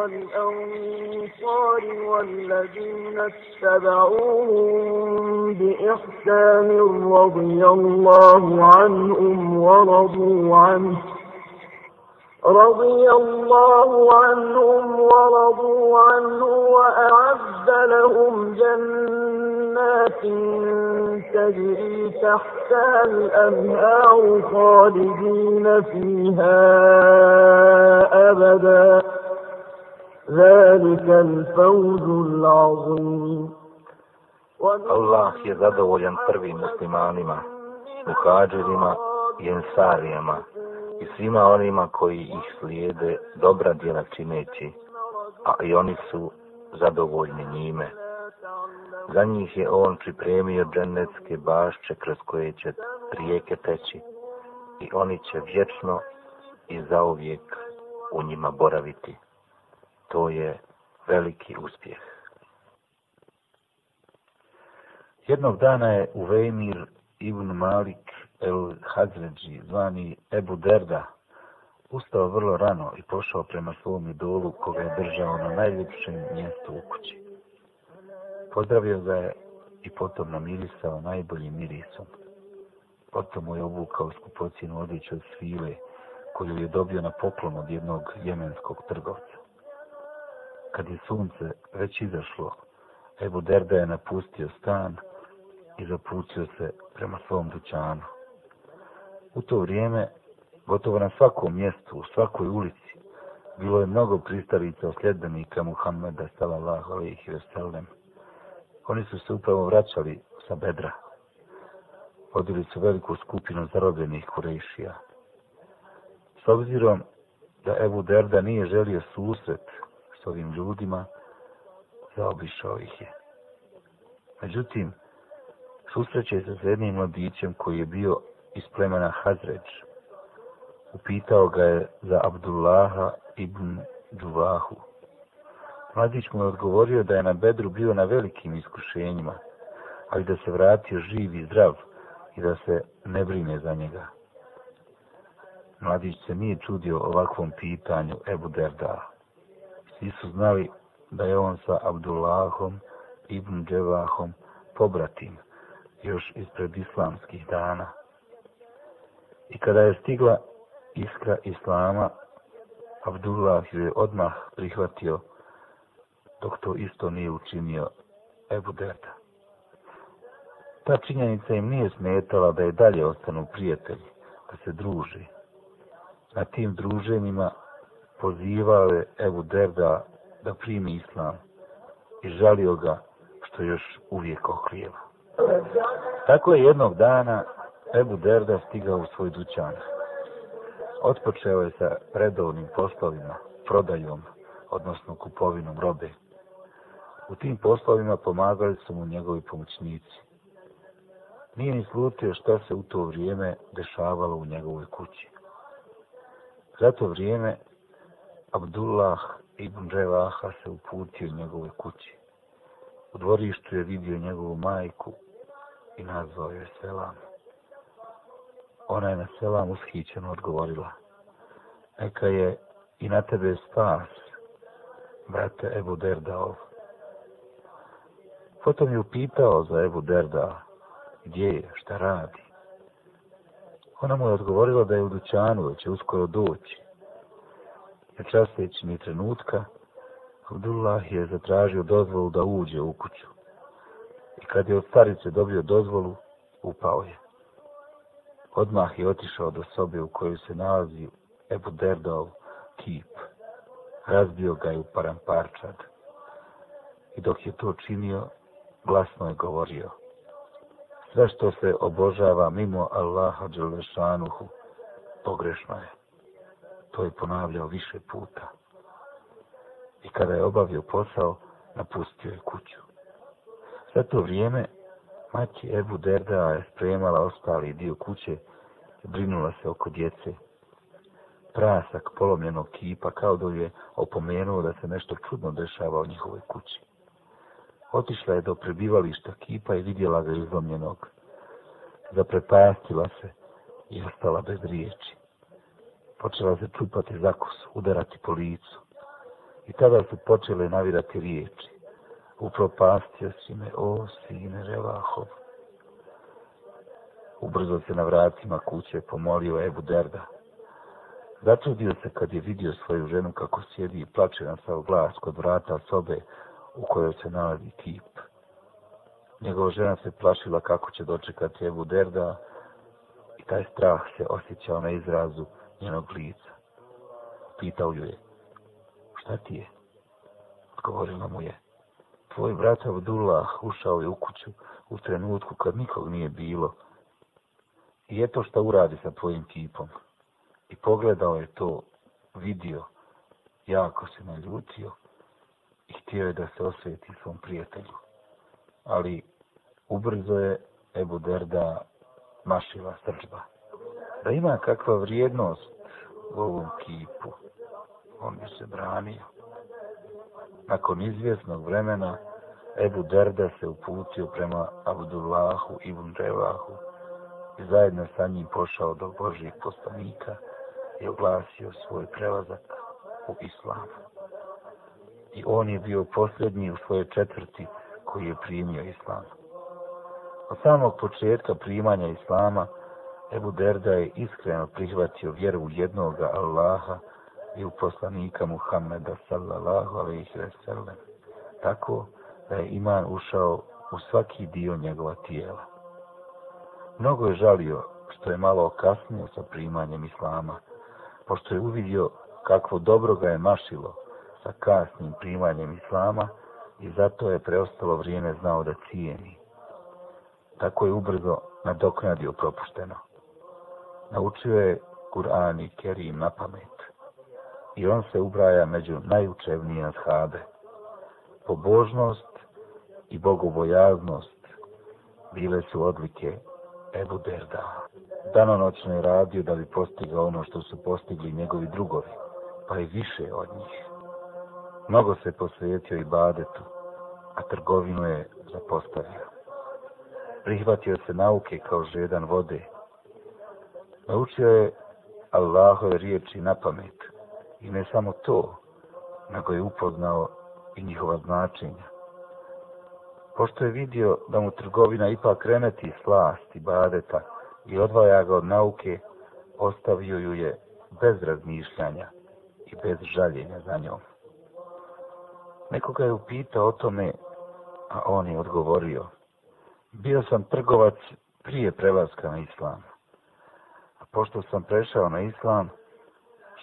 والأنصار والذين اتبعوهم بإحسان رضي الله عنهم ورضوا عنه. رضي الله عنهم ورضوا عنه وأعد لهم جنات تجري تحتها الأنهار خالدين فيها أبدا ذلك الفوز العظيم Allah je zadovoljan prvim muslimanima, muhađirima i ensarijama, i svima onima koji ih slijede dobra djela čineći, a i oni su zadovoljni njime. Za njih je on pripremio džennetske bašče kroz koje će rijeke teći i oni će vječno i zauvijek u njima boraviti. To je veliki uspjeh. Jednog dana je Uvejmir ibn Malik el Hazređi, zvani Ebu Derda, ustao vrlo rano i pošao prema svom idolu koga je držao na najljepšem mjestu u kući. Pozdravio ga je i potom namirisao najboljim mirisom. Potom mu je obukao skupocinu odjeću od svile koju je dobio na poklon od jednog jemenskog trgovca. Kad je sunce već izašlo, Ebu Derda je napustio stan i zapućio se prema svom dućanu. U to vrijeme, gotovo na svakom mjestu, u svakoj ulici, bilo je mnogo pristalica od sljedbenika Muhammeda sallallahu alaihi ve sellem. Oni su se upravo vraćali sa bedra. Vodili su veliku skupinu zarobljenih kurejšija. S obzirom da Ebu Derda nije želio susret s ovim ljudima, zaobišao ih je. Međutim, susreće se s jednim mladićem koji je bio iz plemena Hazređ. Upitao ga je za Abdullaha ibn Džuvahu. Mladić mu je odgovorio da je na bedru bio na velikim iskušenjima, ali da se vratio živ i zdrav i da se ne brine za njega. Mladić se nije čudio ovakvom pitanju Ebu Derda. Svi su znali da je on sa Abdullahom ibn Dževahom pobratim još ispred islamskih dana. I kada je stigla iskra Islama, Abdullah ju je odmah prihvatio, dok to isto nije učinio Ebu Derda. Ta činjenica im nije smetala da je dalje ostanu prijatelji, da se druži. Na tim druženjima pozivale Ebu Derda da primi Islam i žalio ga što još uvijek oklijeva. Tako je jednog dana Ebu Derda stigao u svoj dućan. Otpočeo je sa redovnim poslovima, prodajom, odnosno kupovinom robe. U tim poslovima pomagali su mu njegovi pomoćnici. Nije ni slutio šta se u to vrijeme dešavalo u njegovoj kući. Za to vrijeme Abdullah ibn Revaha se uputio u njegovoj kući. U dvorištu je vidio njegovu majku i nazvao je selam. Ona je na selam ushićeno odgovorila. Neka je i na tebe spas, brate Ebu Derdaov. Potom je upitao za Ebu Derda, gdje je, šta radi. Ona mu je odgovorila da je u dućanu, da će uskoro doći. Na časteći mi trenutka, Abdullah je zatražio dozvolu da uđe u kuću. I kad je od starice dobio dozvolu, upao je. Odmah je otišao do sobe u kojoj se nalazi Ebu Derdov kip. Razbio ga je u paramparčad. I dok je to činio, glasno je govorio. Sve što se obožava mimo Allaha Đelešanuhu, pogrešno je. To je ponavljao više puta. I kada je obavio posao, napustio je kuću. Za to vrijeme, maći Ebu Derda je spremala ostali dio kuće i brinula se oko djece. Prasak polomljenog kipa kao da je opomenuo da se nešto čudno dešava u njihovoj kući. Otišla je do prebivališta kipa i vidjela ga izlomljenog. Zaprepastila se i ostala bez riječi. Počela se čupati zakos, udarati po licu. I tada su počele navirati riječi. Upropastio si me, o sine Revahov. Ubrzo se na vratima kuće pomolio Ebu Derda. Začudio se kad je vidio svoju ženu kako sjedi i plače na sav glas kod vrata sobe u kojoj se nalazi kip. Njegova žena se plašila kako će dočekati Ebu Derda i taj strah se osjećao na izrazu njenog lica. Pitao ju je, šta ti je? Odgovorila mu je, tvoj brat Abdullah ušao je u kuću u trenutku kad nikog nije bilo. I eto šta uradi sa tvojim kipom. I pogledao je to, vidio, jako se naljutio htio je da se osvijeti svom prijatelju. Ali ubrzo je Ebu Derda mašila srđba. Da ima kakva vrijednost u ovom kipu, on bi se branio. Nakon izvjesnog vremena, Ebu Derda se uputio prema Abdullahu ibn Revahu i zajedno sa njim pošao do Božih poslanika i oglasio svoj prelazak u islamu. I on je bio posljednji u svojoj četvrti koji je primio islam. Od samog početka primanja islama, Ebu Derda je iskreno prihvatio vjeru u jednoga Allaha i u poslanika Muhammeda sallallahu alaihi ve sellem. Tako da je iman ušao u svaki dio njegova tijela. Mnogo je žalio što je malo kasnio sa primanjem islama, pošto je uvidio kakvo dobro ga je mašilo sa kasnim primanjem islama i zato je preostalo vrijeme znao da cijeni. Tako je ubrzo nadoknadio propušteno. Naučio je Kur'an i Kerim na pamet i on se ubraja među najučevnije ashabe. Pobožnost i bogobojaznost bile su odlike Ebu Derda. Danonoćno je radio da bi postigao ono što su postigli njegovi drugovi, pa i više od njih. Mnogo se posvetio i badetu, a trgovinu je zapostavio. Prihvatio se nauke kao žedan vode. Naučio je Allahove riječi na pamet. I ne samo to, nego je upoznao i njihova značenja. Pošto je vidio da mu trgovina ipak remeti slast i badeta i odvaja ga od nauke, ostavio ju je bez razmišljanja i bez žaljenja za njom. Nekoga je upitao o tome, a on je odgovorio. Bio sam trgovac prije prelaska na islam. A pošto sam prešao na islam,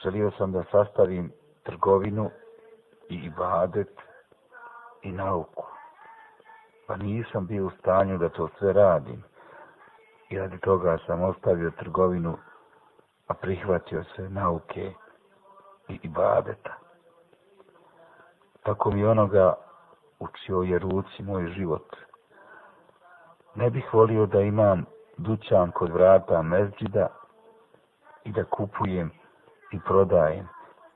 želio sam da sastavim trgovinu i ibadet i nauku. Pa nisam bio u stanju da to sve radim. I radi toga sam ostavio trgovinu, a prihvatio se nauke i ibadeta. Tako mi onoga učio je ruci moj život. Ne bih volio da imam dućan kod vrata mezđida i da kupujem i prodajem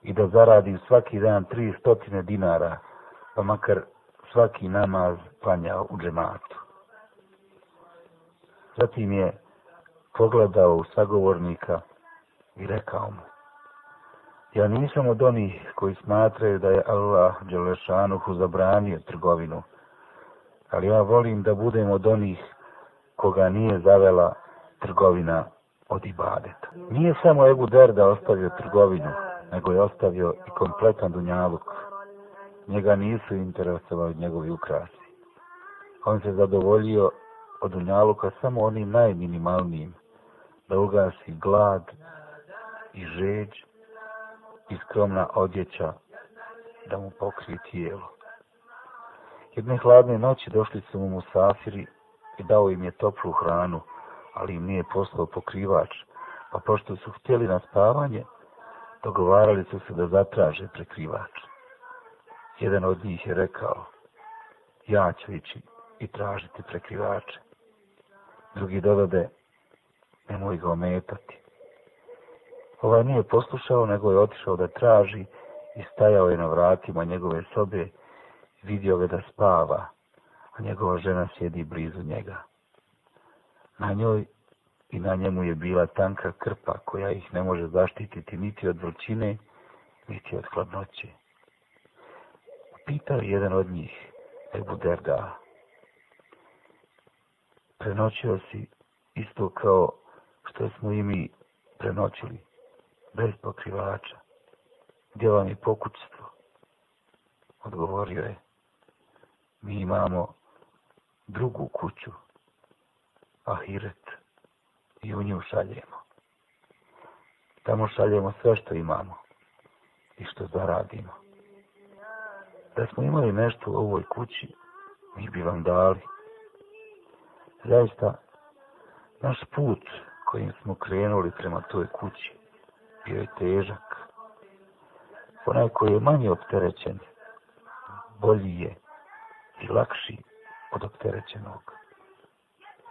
i da zaradim svaki dan tri stotine dinara, pa makar svaki namaz klanjao u džematu. Zatim je pogledao u sagovornika i rekao mu, ja nisam od onih koji smatraju da je Allah Đelešanuhu zabranio trgovinu, ali ja volim da budem od onih koga nije zavela trgovina od ibadeta. Nije samo Ebu Derda ostavio trgovinu, nego je ostavio i kompletan dunjaluk. Njega nisu interesovali njegovi ukrasi. On se zadovoljio od dunjaluka samo onim najminimalnijim, da ugasi glad i žeđ i skromna odjeća da mu pokrije tijelo. Jedne hladne noći došli su mu musafiri i dao im je toplu hranu, ali im nije poslao pokrivač, pa pošto su htjeli na spavanje, dogovarali su se da zatraže prekrivač. Jedan od njih je rekao, ja ću ići i tražiti prekrivače. Drugi dodade, nemoj ga ometati. Ovaj nije poslušao, nego je otišao da traži i stajao je na vratima njegove sobe, vidio ga da spava, a njegova žena sjedi blizu njega. Na njoj i na njemu je bila tanka krpa koja ih ne može zaštititi niti od vrućine, niti od hladnoće. Pitao je jedan od njih, Ebu Derda, prenoćio si isto kao što smo i mi prenoćili, bez pokrivača. Gdje vam je pokućstvo? Odgovorio je, mi imamo drugu kuću, Ahiret, i u nju šaljemo. Tamo šaljemo sve što imamo i što zaradimo. Da smo imali nešto u ovoj kući, mi bi vam dali. Zaista, naš put kojim smo krenuli prema toj kući bio je težak. Onaj koji je manje opterećen, bolji je i lakši od opterećenog.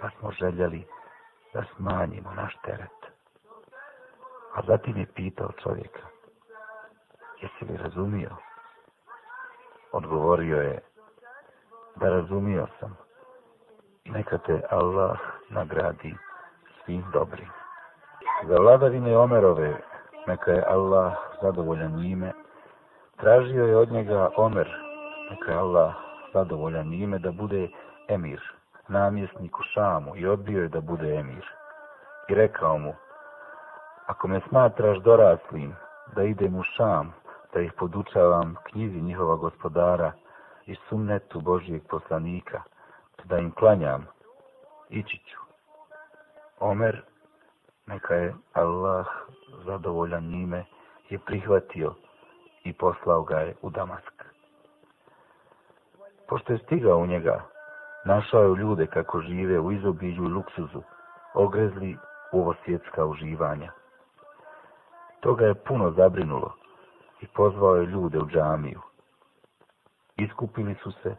Pa smo željeli da smanjimo naš teret. A zatim je pitao čovjeka, jesi li razumio? Odgovorio je, da razumio sam. Neka te Allah nagradi svim dobrim. Za vladavine Omerove, neka je Allah zadovoljan njime, tražio je od njega Omer, neka je Allah zadovoljan njime, da bude emir, namjesnik u Šamu i odbio je da bude emir. I rekao mu, ako me smatraš doraslim da idem u Šam, da ih podučavam knjizi njihova gospodara i sunnetu Božijeg poslanika, da im klanjam, ići ću. Omer, neka je Allah zadovoljan njime, je prihvatio i poslao ga je u Damask. Pošto je stigao u njega, našao je ljude kako žive u izobilju i luksuzu, ogrezli u ovo svjetska uživanja. To ga je puno zabrinulo i pozvao je ljude u džamiju. Iskupili su se,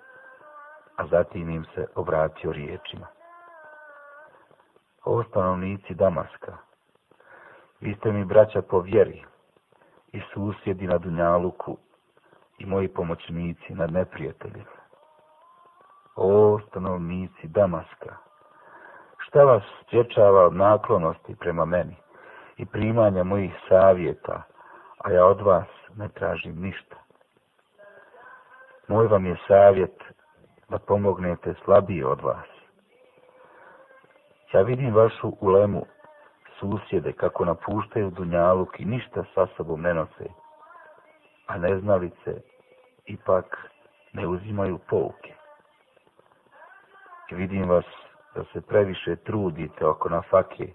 a zatim im se obratio riječima. O stanovnici Damaska, vi ste mi braća po vjeri i susjedi na Dunjaluku i moji pomoćnici nad neprijateljima. O stanovnici Damaska, šta vas stječava od naklonosti prema meni i primanja mojih savjeta, a ja od vas ne tražim ništa. Moj vam je savjet da pomognete slabiji od vas. Ja vidim vašu ulemu, susjede, kako napuštaju Dunjaluk i ništa sa sobom ne nose, a neznalice ipak ne uzimaju pouke. I vidim vas da se previše trudite oko na fake,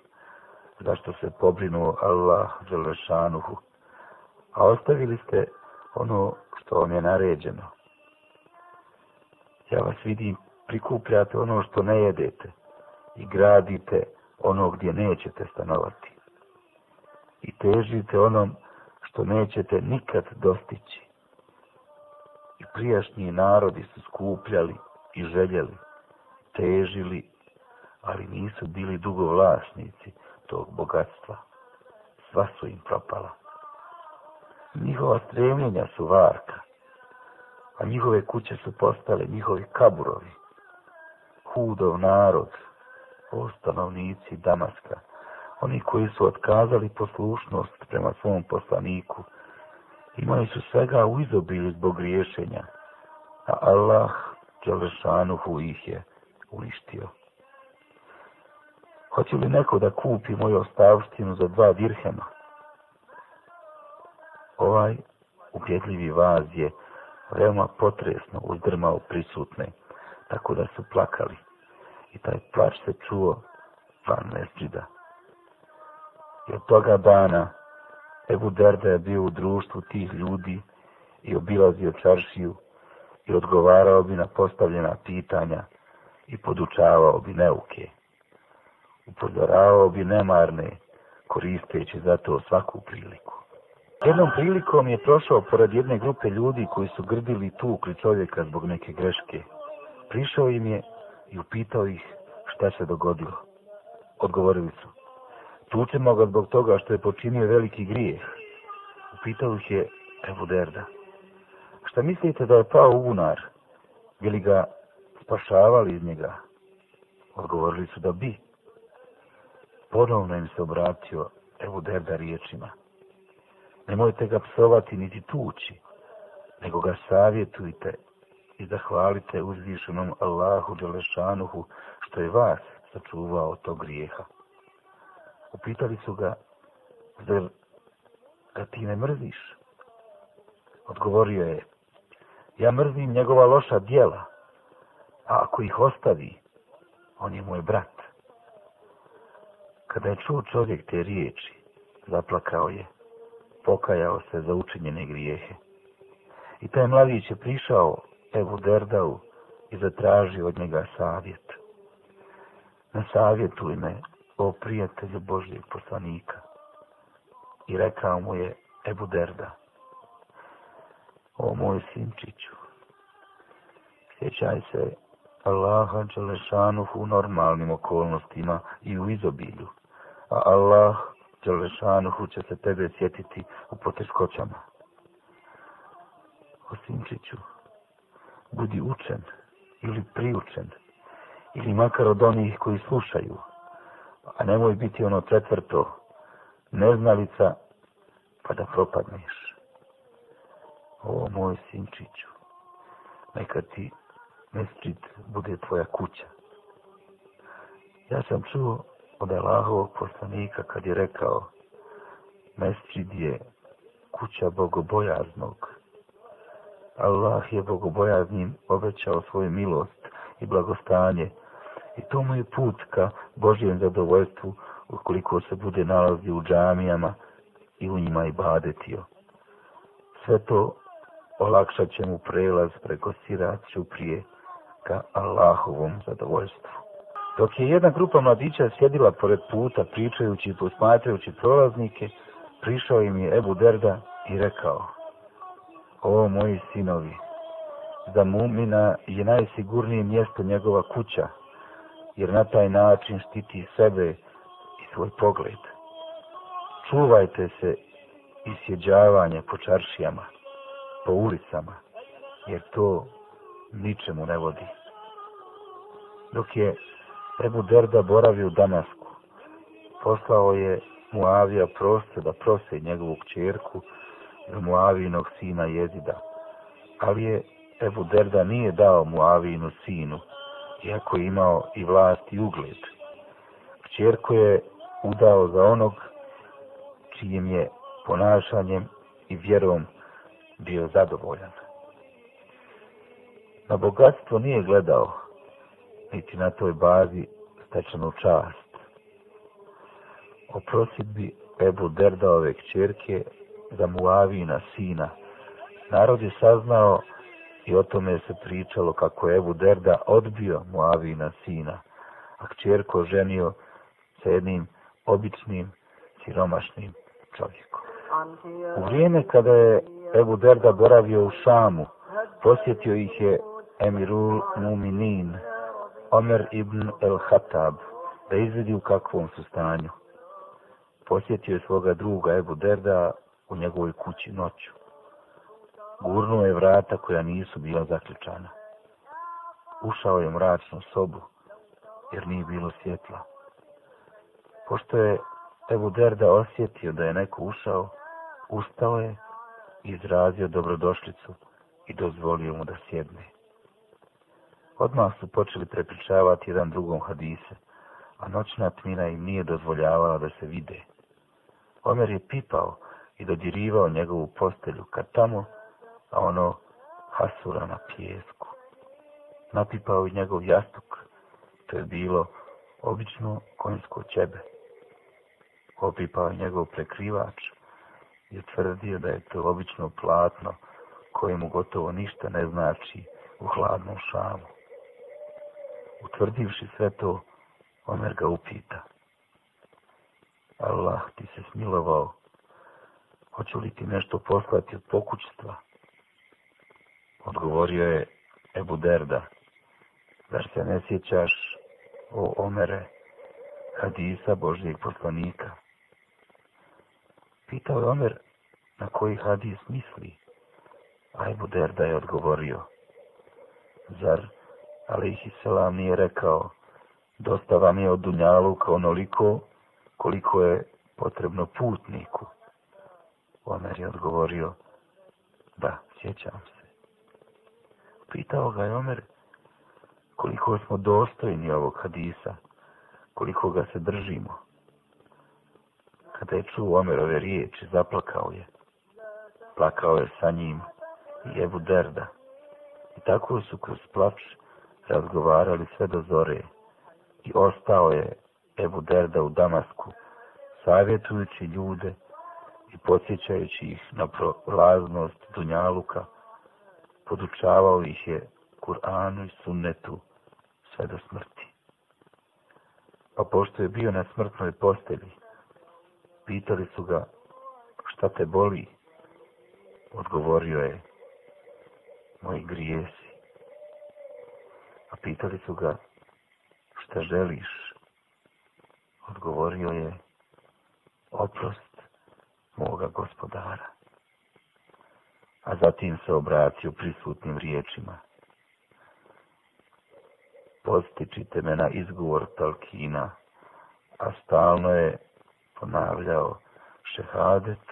zašto se pobrinuo Allah Đelešanuhu, a ostavili ste ono što vam je naređeno. Ja vas vidim, prikupljate ono što ne jedete i gradite ono gdje nećete stanovati. I težite onom što nećete nikad dostići. I prijašnji narodi su skupljali i željeli, težili, ali nisu bili dugo vlasnici tog bogatstva. Sva su im propala. Njihova stremljenja su varka, a njihove kuće su postale njihovi kaburovi. Hudov narod, stanovnici Damaska, oni koji su otkazali poslušnost prema svom poslaniku, imali su svega u izobilju zbog griješenja, a Allah, Đelešanuhu ih je uništio. Hoće li neko da kupi moju ostavštinu za dva dirhema? Ovaj ubjedljivi vaz je veoma potresno uzdrmao prisutne, tako da su plakali. I taj plač se čuo van mesđida. I od toga dana Ebu Derda je bio u društvu tih ljudi i obilazio čaršiju i odgovarao bi na postavljena pitanja i podučavao bi neuke. Upozoravao bi nemarne, koristeći za to svaku priliku. Jednom prilikom je prošao pored jedne grupe ljudi koji su grdili tukli čovjeka zbog neke greške. Prišao im je i upitao ih šta se dogodilo. Odgovorili su. Tučemo ga zbog toga što je počinio veliki grijeh. Upitao ih je Ebu Derda. Šta mislite da je pao u bunar? Bili ga spašavali iz njega? Odgovorili su da bi. Ponovno im se obratio Ebu Derda riječima nemojte ga psovati niti tući, nego ga savjetujte i zahvalite uzvišenom Allahu Đelešanuhu što je vas sačuvao od tog grijeha. Upitali su ga, zar ga ti ne mrziš? Odgovorio je, ja mrzim njegova loša dijela, a ako ih ostavi, on je moj brat. Kada je čuo čovjek te riječi, zaplakao je, pokajao se za učinjene grijehe. I taj mladić je prišao Ebu Derdau i zatražio od njega savjet. Na savjetuj me, o prijatelju Božijeg poslanika. I rekao mu je Ebu Derda, o moj sinčiću, sjećaj se Allaha Đelešanuhu u normalnim okolnostima i u izobilju, a Allah Đelešanuhu će se tebe sjetiti u poteškoćama. O sinčiću, budi učen ili priučen, ili makar od onih koji slušaju, a nemoj biti ono četvrto, neznalica, pa da propadneš. O moj sinčiću, neka ti mesčit bude tvoja kuća. Ja sam čuo od Allahovog poslanika kad je rekao, mesčid je kuća bogobojaznog, Allah je bogobojaznim obećao svoju milost i blagostanje i to mu je put ka Božijem zadovoljstvu ukoliko se bude nalazi u džamijama i u njima i badetio. Sve to olakšat će mu prelaz preko siraciju prije ka Allahovom zadovoljstvu. Dok je jedna grupa mladića sjedila pored puta pričajući i posmatrajući prolaznike, prišao im je Ebu Derda i rekao O moji sinovi, za mumina je najsigurnije mjesto njegova kuća, jer na taj način štiti sebe i svoj pogled. Čuvajte se i sjeđavanje po čaršijama, po ulicama, jer to ničemu ne vodi. Dok je Ebu Derda boravio u Damasku, poslao je Muavija prosto da prose njegovu kćerku Muavinog sina Jezida. Ali je Ebu Derda nije dao Muavinu sinu, iako je imao i vlast i ugled. Kćerku je udao za onog čijim je ponašanjem i vjerom bio zadovoljan. Na bogatstvo nije gledao, niti na toj bazi stečanu čast. O prosidbi Ebu Derdaove kćerke za Muavina sina. Narod je saznao i o tome se pričalo kako je Ebu Derda odbio Muavina sina, a kćerko ženio sa jednim običnim, siromašnim čovjekom. U vrijeme kada je Ebu Derda boravio u Šamu, posjetio ih je Emirul Muminin, Omer ibn el Hatab, da izvedi u kakvom su stanju. Posjetio je svoga druga Ebu Derda u njegovoj kući noću. Gurnuo je vrata koja nisu bila zaključana. Ušao je mračnu sobu, jer nije bilo svjetla. Pošto je Ebu Derda osjetio da je neko ušao, ustao je, i izrazio dobrodošlicu i dozvolio mu da sjedne. Odmah su počeli prepričavati jedan drugom hadise, a noćna tmina im nije dozvoljavala da se vide. Omer je pipao, i dodirivao njegovu postelju kad tamo, a ono hasura na pjesku. Napipao i njegov jastuk, to je bilo obično konjsko ćebe. Opipao je njegov prekrivač i tvrdio da je to obično platno kojemu gotovo ništa ne znači u hladnom šamu. Utvrdivši sve to, Omer ga upita. Allah ti se smilovao hoću li ti nešto poslati od pokućstva? Odgovorio je Ebu Derda, zar se ne sjećaš o Omere, hadisa Božijeg poslanika? Pitao je Omer na koji hadis misli, a Ebu Derda je odgovorio, zar Alihi Selam nije rekao, dosta vam je od Dunjaluka onoliko koliko je potrebno putniku. Omer je odgovorio, da, Sjećam se. Pitao ga je Omer koliko smo dostojni ovog hadisa, koliko ga se držimo. Kada je čuo Omerove riječi, zaplakao je. Plakao je sa njim i Ebu Derda. I tako su kroz plač razgovarali sve do zore. I ostao je Ebu Derda u Damasku, savjetujući ljude i podsjećajući ih na prolaznost Dunjaluka, podučavao ih je Kur'anu i sunnetu sve do smrti. Pa pošto je bio na smrtnoj postelji, pitali su ga šta te boli, odgovorio je moji grijesi. A pitali su ga šta želiš, odgovorio je oprost moga gospodara. A zatim se obratio prisutnim riječima. Postičite me na izgovor Talkina, a stalno je ponavljao šehadet,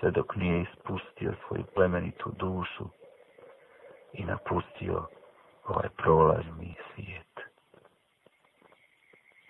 sve dok nije ispustio svoju plemenitu dušu i napustio ovaj prolazni svijet.